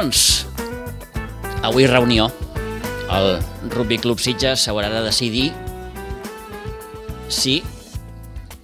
Doncs, avui reunió. El Rugby Club Sitges s'haurà de decidir si,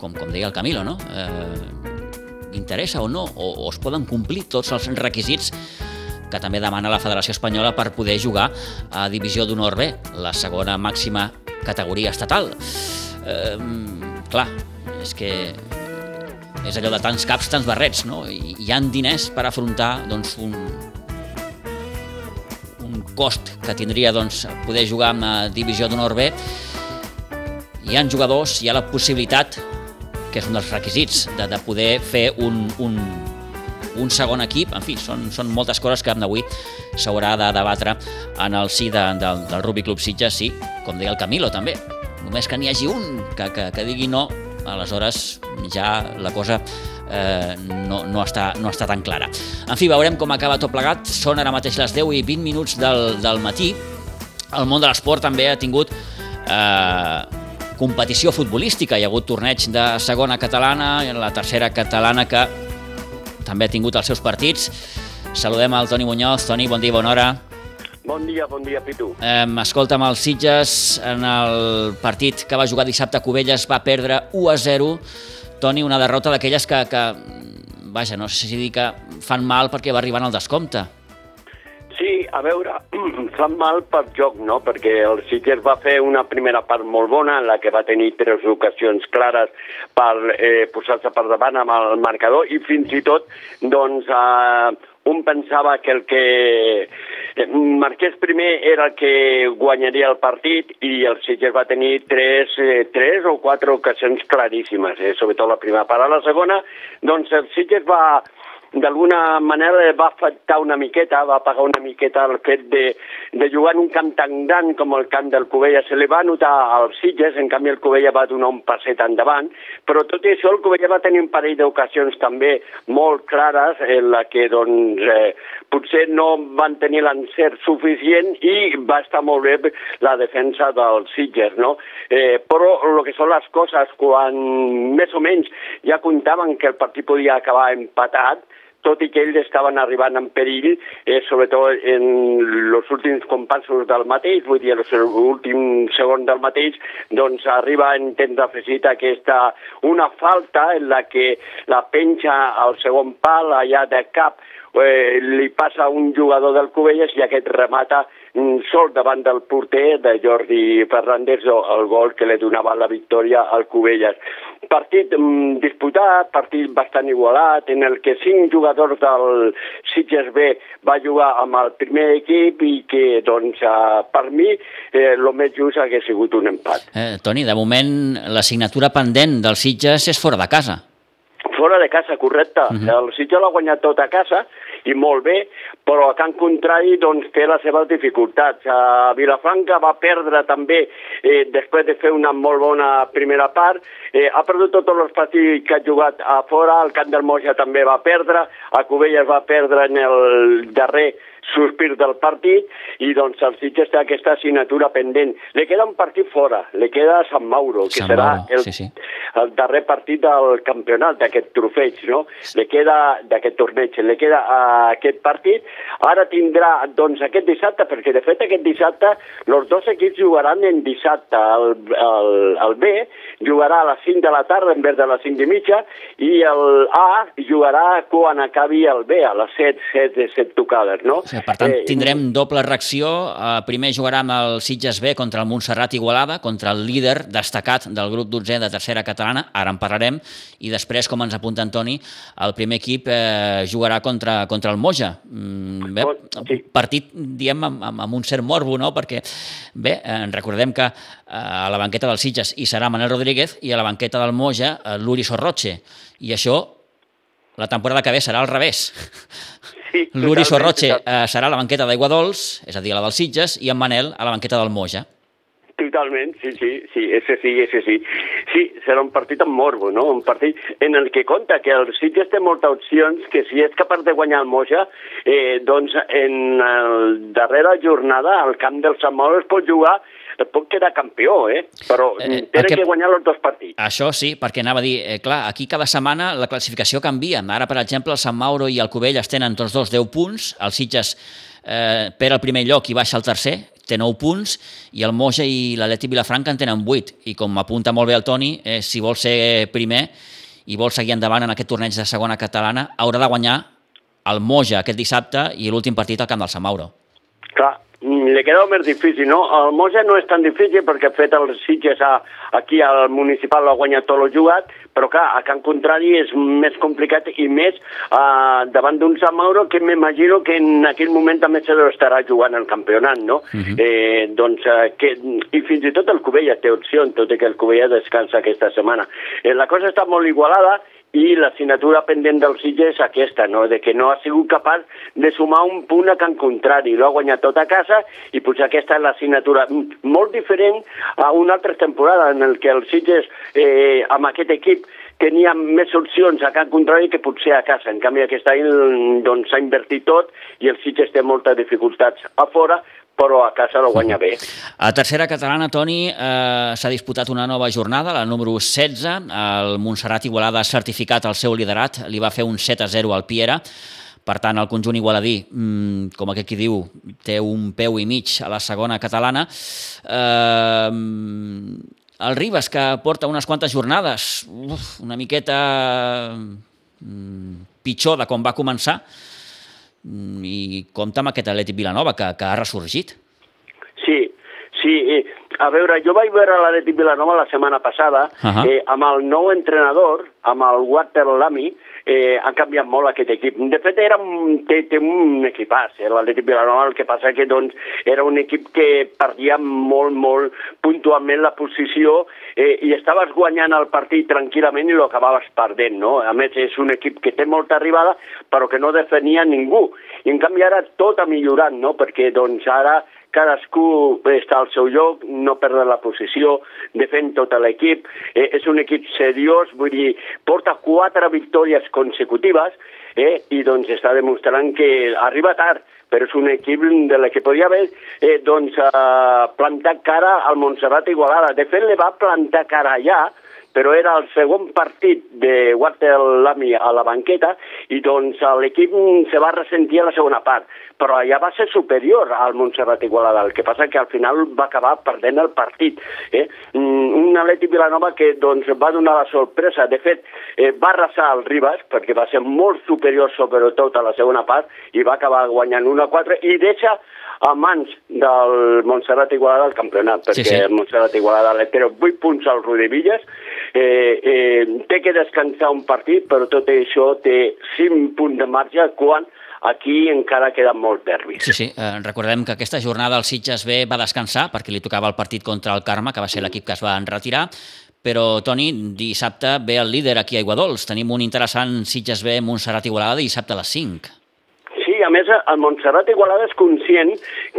com, com deia el Camilo, no? Eh, interessa o no, o, o es poden complir tots els requisits que també demana la Federació Espanyola per poder jugar a Divisió d'Honor B, la segona màxima categoria estatal. Eh, clar, és que és allò de tants caps, tants barrets, no? I hi han diners per afrontar doncs, un cost que tindria doncs, poder jugar amb la divisió d'honor B. Hi han jugadors, hi ha la possibilitat, que és un dels requisits, de, de poder fer un, un, un segon equip. En fi, són, són moltes coses que avui s'haurà de debatre en el si de, del, del Rugby Club Sitges, sí, com deia el Camilo també. Només que n'hi hagi un que, que, que digui no, aleshores ja la cosa eh, no, no, està, no està tan clara. En fi, veurem com acaba tot plegat. Són ara mateix les 10 i 20 minuts del, del matí. El món de l'esport també ha tingut eh, competició futbolística. Hi ha hagut torneig de segona catalana, la tercera catalana que també ha tingut els seus partits. Saludem al Toni Muñoz. Toni, bon dia, bona hora. Bon dia, bon dia, Pitu. Eh, escolta'm, el Sitges en el partit que va jugar dissabte a Cubelles va perdre 1 a 0. Toni, una derrota d'aquelles que, que, vaja, no sé si dir que fan mal perquè va arribant al descompte. Sí, a veure, fan mal per joc, no? Perquè el Sitges va fer una primera part molt bona en la que va tenir tres ocasions clares per eh, posar-se per davant amb el marcador i fins i tot, doncs, eh, un pensava que el que marqués primer era el que guanyaria el partit i el Sitges va tenir tres, eh, tres o quatre ocasions claríssimes, eh, sobretot la primera part. A la segona, doncs el Sitges va, d'alguna manera va afectar una miqueta, va pagar una miqueta el fet de, de jugar en un camp tan gran com el camp del Covella. Se li va notar als Sitges, en canvi el Covella va donar un passet endavant, però tot i això el Covella va tenir un parell d'ocasions també molt clares en la que doncs, eh, potser no van tenir l'encert suficient i va estar molt bé la defensa dels Sitges, no? Eh, però el que són les coses, quan més o menys ja comptaven que el partit podia acabar empatat, tot i que ells estaven arribant en perill, eh, sobretot en els últims compassos del mateix, vull dir, l'últim segon del mateix, doncs arriba en temps afegit aquesta, una falta en la que la penja al segon pal allà de cap eh, li passa un jugador del Cubelles i aquest remata mm, sol davant del porter de Jordi Fernández el gol que li donava la victòria al Cubelles. Partit mm, disputat, partit bastant igualat, en el que cinc jugadors del Sitges B va jugar amb el primer equip i que, doncs, eh, per mi, eh, el més just hagués sigut un empat. Eh, Toni, de moment la signatura pendent del Sitges és fora de casa. Fora de casa, correcte. Uh -huh. El Sitges l'ha guanyat tot a casa i molt bé, però a Can Contrari doncs, té les seves dificultats. A Vilafranca va perdre també, eh, després de fer una molt bona primera part, eh, ha perdut tots els partits que ha jugat a fora, el Camp del Moja també va perdre, a Cubelles va perdre en el darrer sospir del partit i doncs el Sitges té aquesta assignatura pendent. Li queda un partit fora, li queda a Sant Mauro, que Sant serà Mauro, el, sí, sí. el darrer partit del campionat, d'aquest trofeig, no? Li queda, d'aquest torneig, li queda uh, aquest partit. Ara tindrà, doncs, aquest dissabte, perquè de fet aquest dissabte els dos equips jugaran en dissabte. El, el, el B jugarà a les 5 de la tarda en vez de les 5 i mitja i el A jugarà quan acabi el B, a les 7, 7 de 7 tocades, no? Sí, per tant, tindrem doble reacció. Eh, primer jugarà amb el Sitges B contra el Montserrat Igualada, contra el líder destacat del grup 12 de tercera catalana, ara en parlarem, i després, com ens apunta Antoni, el primer equip eh, jugarà contra, contra el Moja. Mm, bé, Sí. partit, diem, amb, amb, amb un cert morbo, no?, perquè, bé, eh, recordem que eh, a la banqueta del Sitges hi serà Manel Rodríguez i a la banqueta del Moja eh, l'Uri Sorroche, i això la temporada que ve serà al revés. Sí, L'Uri Sorroche eh, serà a la banqueta d'Aigua Dols, és a dir, a la dels Sitges, i en Manel a la banqueta del Moja. Totalment, sí, sí, sí, ese sí, ese sí. Sí, serà un partit amb morbo, no? Un partit en el que compta que el Sitges té moltes opcions, que si és capaç de guanyar el Moja, eh, doncs en la darrera jornada al camp del Sant Mauro es pot jugar pot quedar campió, eh? Però eh, té que... que guanyar els dos partits. Això sí, perquè anava a dir, eh, clar, aquí cada setmana la classificació canvia. Ara, per exemple, el Sant Mauro i el Covelles tenen tots dos 10 punts, el Sitges eh, per al primer lloc i baixa al tercer, té 9 punts, i el Moja i l'Atleti Vilafranca en tenen 8. I com apunta molt bé el Toni, eh, si vol ser primer i vol seguir endavant en aquest torneig de segona catalana, haurà de guanyar el Moja aquest dissabte i l'últim partit al camp del Sant Mauro. Li queda més difícil, no? El Moja no és tan difícil perquè ha fet el Sitges a, aquí al municipal, l'ha guanyat tot el jugat, però clar, a Can Contrari és més complicat i més uh, davant d'un Sant Mauro que m'imagino que en aquell moment també se estarà jugant el campionat, no? Uh mhm. -huh. eh, doncs, uh, que, i fins i tot el Covella té opció, tot i que el Covella descansa aquesta setmana. Eh, la cosa està molt igualada i l'assignatura pendent del Sitges és aquesta, no? de que no ha sigut capaç de sumar un punt a Can Contrari, l'ha guanyat tot a casa i potser aquesta és l'assignatura molt diferent a una altra temporada en el que el Sitges eh, amb aquest equip tenia més opcions a Can Contrari que potser a casa. En canvi, aquest any doncs, s'ha invertit tot i el Sitges té moltes dificultats a fora, però a casa no guanya bé. A tercera catalana, Toni, eh, s'ha disputat una nova jornada, la número 16. El Montserrat Igualada ha certificat el seu liderat, li va fer un 7 a 0 al Piera. Per tant, el conjunt igualadí, mmm, com aquest qui diu, té un peu i mig a la segona catalana. Eh, el Ribas, que porta unes quantes jornades, uf, una miqueta mm, pitjor de com va començar, i compta amb aquest Atlètic Vilanova, que, que ha ressorgit. Sí, sí. A veure, jo vaig veure l'Atlètic Vilanova la setmana passada uh -huh. eh, amb el nou entrenador, amb el Walter Lamy, eh, ha canviat molt aquest equip. De fet, era un, té, té un equipàs, eh, l'Atlètic Vilanova, el que passa que doncs, era un equip que perdia molt, molt puntualment la posició eh, i estaves guanyant el partit tranquil·lament i l'acabaves perdent, no? A més, és un equip que té molta arribada, però que no defenia ningú. I en canvi ara tot ha millorat, no? Perquè doncs ara cadascú està al seu lloc, no perdre la posició, defèn tot l'equip, eh, és un equip seriós, vull dir, porta quatre victòries consecutives eh, i doncs està demostrant que arriba tard, però és un equip de la que podia haver eh, doncs, eh, plantat cara al Montserrat Igualada. De fet, li va plantar cara allà, però era el segon partit de Walter Lamy a la banqueta i doncs l'equip se va ressentir a la segona part, però allà va ser superior al Montserrat Igualada, el que passa que al final va acabar perdent el partit. Eh? Mm, un Atleti Vilanova que doncs, va donar la sorpresa, de fet eh, va arrasar el Ribas perquè va ser molt superior sobretot a la segona part i va acabar guanyant 1-4 i deixa a mans del Montserrat Igualada al campionat, perquè sí, sí. el Montserrat Igualada li té 8 punts al Rodevilles, eh, eh, té que descansar un partit, però tot això té 5 punts de marge quan aquí encara queden molts derbis. Sí, sí. Eh, recordem que aquesta jornada el Sitges B va descansar perquè li tocava el partit contra el Carme, que va ser l'equip que es va retirar, però, Toni, dissabte ve el líder aquí a Iguadols. Tenim un interessant Sitges B Montserrat Igualada dissabte a les 5 a més, el Montserrat Igualada és conscient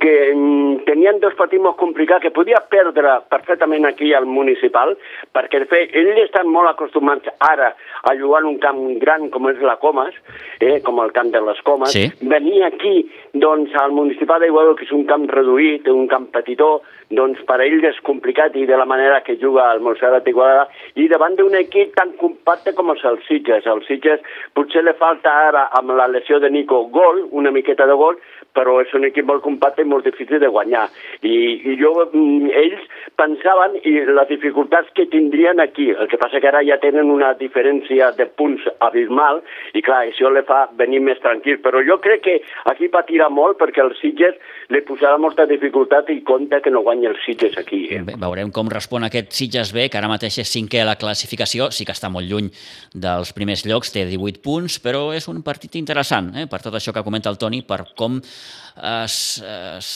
que mm, tenien dos partits molt complicats, que podia perdre perfectament aquí al municipal, perquè de fet ells estan molt acostumats ara a jugar en un camp gran com és la Comas, eh, com el camp de les Comas, sí. venir aquí doncs, al municipal d'Igualada, que és un camp reduït, un camp petitó, doncs per a ells és complicat i de la manera que juga el Montserrat Igualada i davant d'un equip tan compacte com els Sitges. El Sitges potser li falta ara amb la lesió de Nico gol, una miqueta de gol, però és un equip molt compacte i molt difícil de guanyar. I, i jo, mm, ells pensaven i les dificultats que tindrien aquí. El que passa que ara ja tenen una diferència de punts abismal i clar, això le fa venir més tranquil. Però jo crec que aquí patirà molt perquè el Sitges li posarà molta dificultat i compta que no guanya el Sitges aquí. Eh? Bé, veurem com respon aquest Sitges B, que ara mateix és cinquè a la classificació, sí que està molt lluny dels primers llocs, té 18 punts, però és un partit interessant, eh? per tot això que comenta el Toni, per com es, es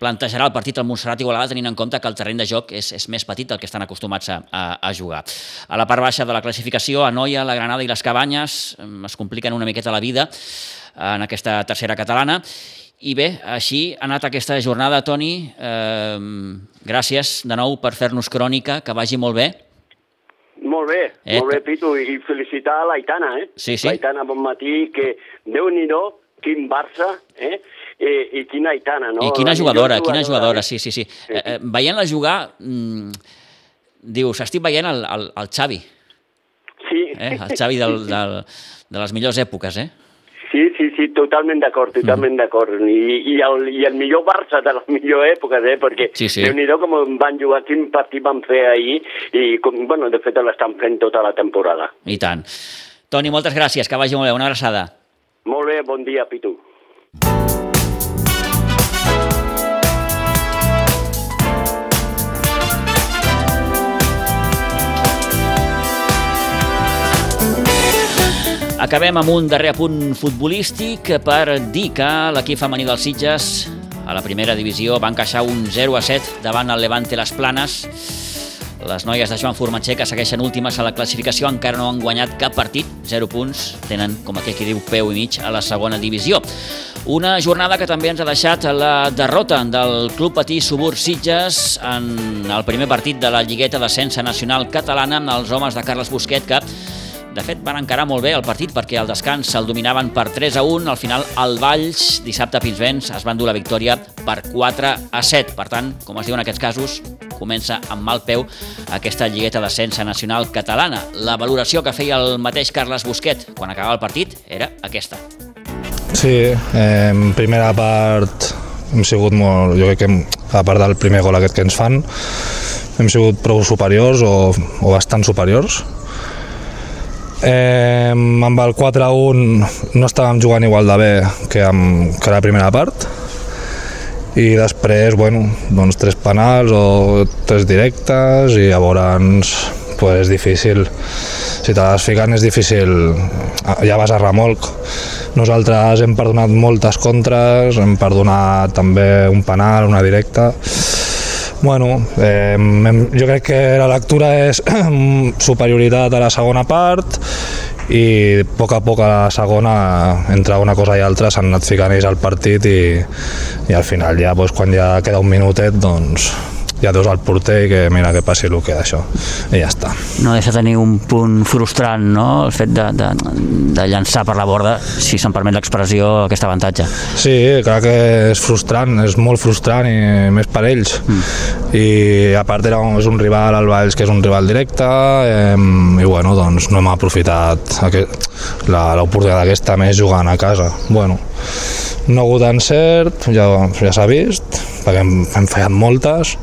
plantejarà el partit al Montserrat Igualada tenint en compte que el terreny de joc és, és més petit del que estan acostumats a, a, a jugar. A la part baixa de la classificació, a Noia, la Granada i les Cabanyes es compliquen una miqueta la vida en aquesta tercera catalana i bé, així ha anat aquesta jornada, Toni. Eh, gràcies de nou per fer-nos crònica, que vagi molt bé. Molt bé, eh? molt bé, Pitu, i felicitar a l'Aitana, eh? Sí, sí. L'Aitana, bon matí, que déu nhi quin Barça, eh? i, i quina Aitana, no? I quina jugadora, jugadora, quina jugadora, sí, sí, sí. sí. Eh, veient-la jugar, mmm, dius, estic veient el, el, el Xavi. Sí. Eh? El Xavi del, del, de les millors èpoques, eh? Sí, sí, sí, totalment d'acord, totalment mm. d'acord. I, i, el, I el millor Barça de les millors èpoques, eh? perquè sí, sí. déu-n'hi-do com van jugar, quin partit van fer ahir, i com, bueno, de fet l'estan fent tota la temporada. I tant. Toni, moltes gràcies, que vagi molt bé, una abraçada. Bon dia, Pitu. Acabem amb un darrer apunt futbolístic per dir que l'equip femení dels Sitges a la primera divisió va encaixar un 0 a 7 davant el Levante Les Planes. Les noies de Joan Formatxer, que segueixen últimes a la classificació, encara no han guanyat cap partit, 0 punts, tenen, com aquí qui diu, peu i mig a la segona divisió. Una jornada que també ens ha deixat la derrota del Club Patí Subur Sitges en el primer partit de la Lligueta d'Ascensa Nacional Catalana amb els homes de Carles Busquet, que de fet, van encarar molt bé el partit perquè al descans se'l dominaven per 3 a 1. Al final, el Valls, dissabte a Pinsbens, es van dur la victòria per 4 a 7. Per tant, com es diu en aquests casos, comença amb mal peu aquesta lligueta d'ascensa nacional catalana. La valoració que feia el mateix Carles Busquet quan acabava el partit era aquesta. Sí, eh, primera part hem sigut molt, jo crec que hem, a part del primer gol aquest que ens fan, hem sigut prou superiors o, o bastant superiors Eh, amb el 4-1 no estàvem jugant igual de bé que, amb, que la primera part. I després, bueno, doncs tres penals o tres directes i llavors pues, és difícil. Si te l'has ficat és difícil. Ja vas a remolc. Nosaltres hem perdonat moltes contres hem perdonat també un penal, una directa Bueno, eh, jo crec que la lectura és superioritat a la segona part i a poc a poc a la segona entre una cosa i altra s'han anat ficant ells al partit i, i al final ja doncs, quan ja queda un minutet doncs ja deus al porter que mira que passi el que d'això i ja està. No deixa tenir un punt frustrant no? el fet de, de, de llançar per la borda, si se'n permet l'expressió, aquest avantatge. Sí, clar que és frustrant, és molt frustrant i més per ells. Mm. I a part era, és un rival al Valls que és un rival directe eh, i bueno, doncs no hem aprofitat l'oportunitat aquesta més jugant a casa. Bueno, no ha hagut encert, ja, ja s'ha vist, perquè hem, hem fallat moltes,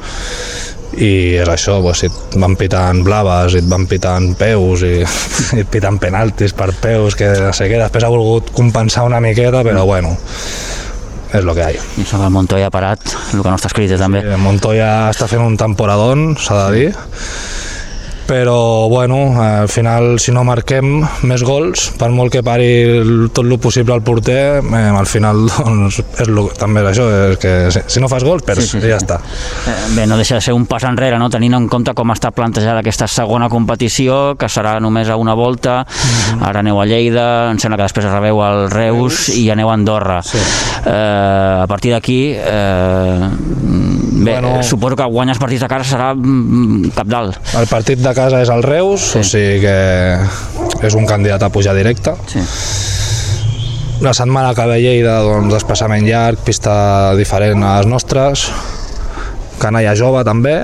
i és això, doncs, si et van pitant blaves, i et van pitant peus i, i et pitant penaltis per peus que no sé què, després ha volgut compensar una miqueta però bueno és el que hi ha. I això el Montoya ha parat, el que no està escrit també. Sí, Montoya està fent un temporadón, s'ha de dir, però bueno, al final si no marquem més gols, per molt que pari tot el possible al porter, eh, al final doncs, és lo, també és això, és que si, si no fas gols perds, sí, sí, sí. ja està. Eh, bé, no deixa de ser un pas enrere, no? tenint en compte com està plantejada aquesta segona competició, que serà només a una volta, mm -hmm. ara aneu a Lleida, em sembla que després rebeu al Reus i aneu a Andorra. Sí. Eh, a partir d'aquí, eh, bé, bueno, suposo que guanyar els partits de cara serà mm, cap dalt. El partit de casa és el Reus, sí. o sigui que és un candidat a pujar directe. Sí. La setmana que ve Lleida, doncs, desplaçament llarg, pista diferent a les nostres, canalla jove també,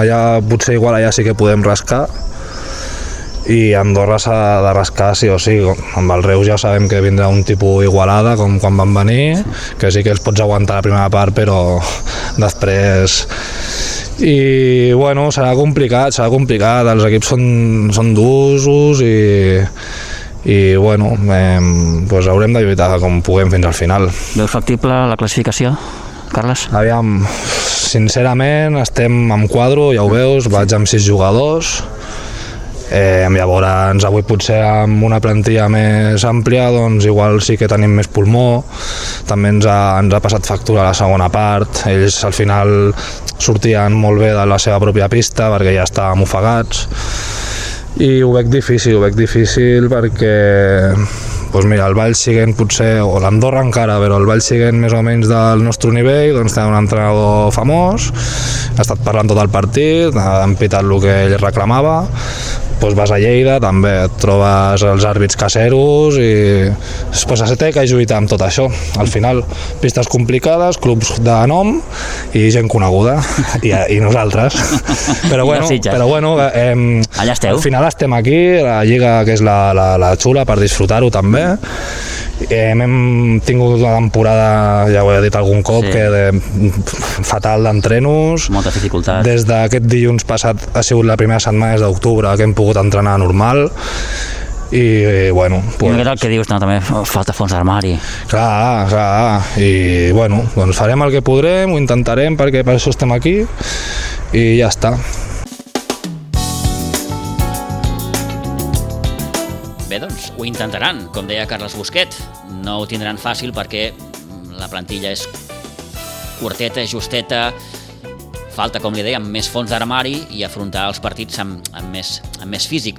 allà potser igual allà sí que podem rascar, i Andorra s'ha de rascar sí o sí, amb el Reus ja sabem que vindrà un tipus igualada com quan van venir, que sí que els pots aguantar la primera part però després i bueno, serà complicat, serà complicat, els equips són, són d'usos i, i bueno, eh, pues haurem de lluitar com puguem fins al final. Veus factible la classificació, Carles? Aviam, sincerament estem amb quadro, ja ho veus, vaig amb sis jugadors, Eh, llavors, avui potser amb una plantilla més àmplia, doncs igual sí que tenim més pulmó, també ens ha, ens ha passat factura a la segona part, ells al final sortien molt bé de la seva pròpia pista perquè ja estàvem ofegats, i ho veig difícil, ho veig difícil perquè doncs mira, el Vall siguen potser, o l'Andorra encara, però el Vall siguen més o menys del nostre nivell, doncs té un entrenador famós, ha estat parlant tot el partit, ha empitat el que ell reclamava, doncs vas a Lleida, també et trobes els àrbits caseros i després a té que lluitar amb tot això. Al final, pistes complicades, clubs de nom i gent coneguda, i, i nosaltres. Però bueno, però bueno eh, Allà esteu. al final estem aquí, la Lliga que és la, la, la xula per disfrutar-ho també, Eh, hem tingut una temporada, ja ho he dit algun cop, Sí. que de, fatal d'entrenos. Moltes dificultats. Des d'aquest dilluns passat ha sigut la primera setmana des d'octubre que hem pogut entrenar normal i, eh, bueno, I pues, aquest el que dius, no, també falta fons d'armari. clar, clar, i bueno, doncs farem el que podrem, ho intentarem perquè per això estem aquí i ja està. Ho intentaran, com deia Carles Busquet. No ho tindran fàcil perquè la plantilla és curteta, justeta, falta, com li dèiem, més fons d'armari i afrontar els partits amb, amb, més, amb més físic.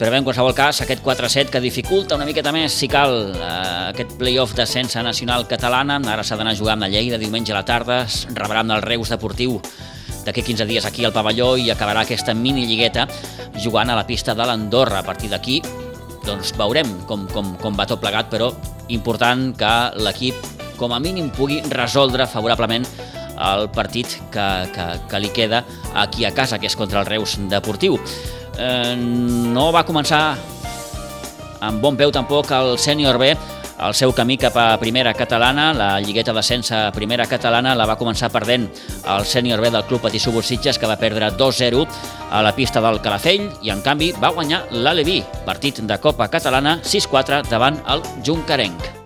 Però bé, en qualsevol cas, aquest 4-7 que dificulta una miqueta més, si cal, eh, aquest play-off d'ascensa nacional catalana, ara s'ha d'anar a jugar amb la Lleida diumenge a la tarda, es rebrà amb el Reus Deportiu d'aquí 15 dies aquí al pavelló i acabarà aquesta mini lligueta jugant a la pista de l'Andorra. A partir d'aquí doncs veurem com, com, com va tot plegat, però important que l'equip com a mínim pugui resoldre favorablement el partit que, que, que li queda aquí a casa, que és contra el Reus Deportiu. Eh, no va començar amb bon peu tampoc el sènior B el seu camí cap a primera catalana, la lligueta d'ascens a primera catalana la va començar perdent el sènior B del Club Patissó Bursitges, que va perdre 2-0 a la pista del Calafell, i en canvi va guanyar l'Aleví, partit de Copa Catalana 6-4 davant el Juncarenc.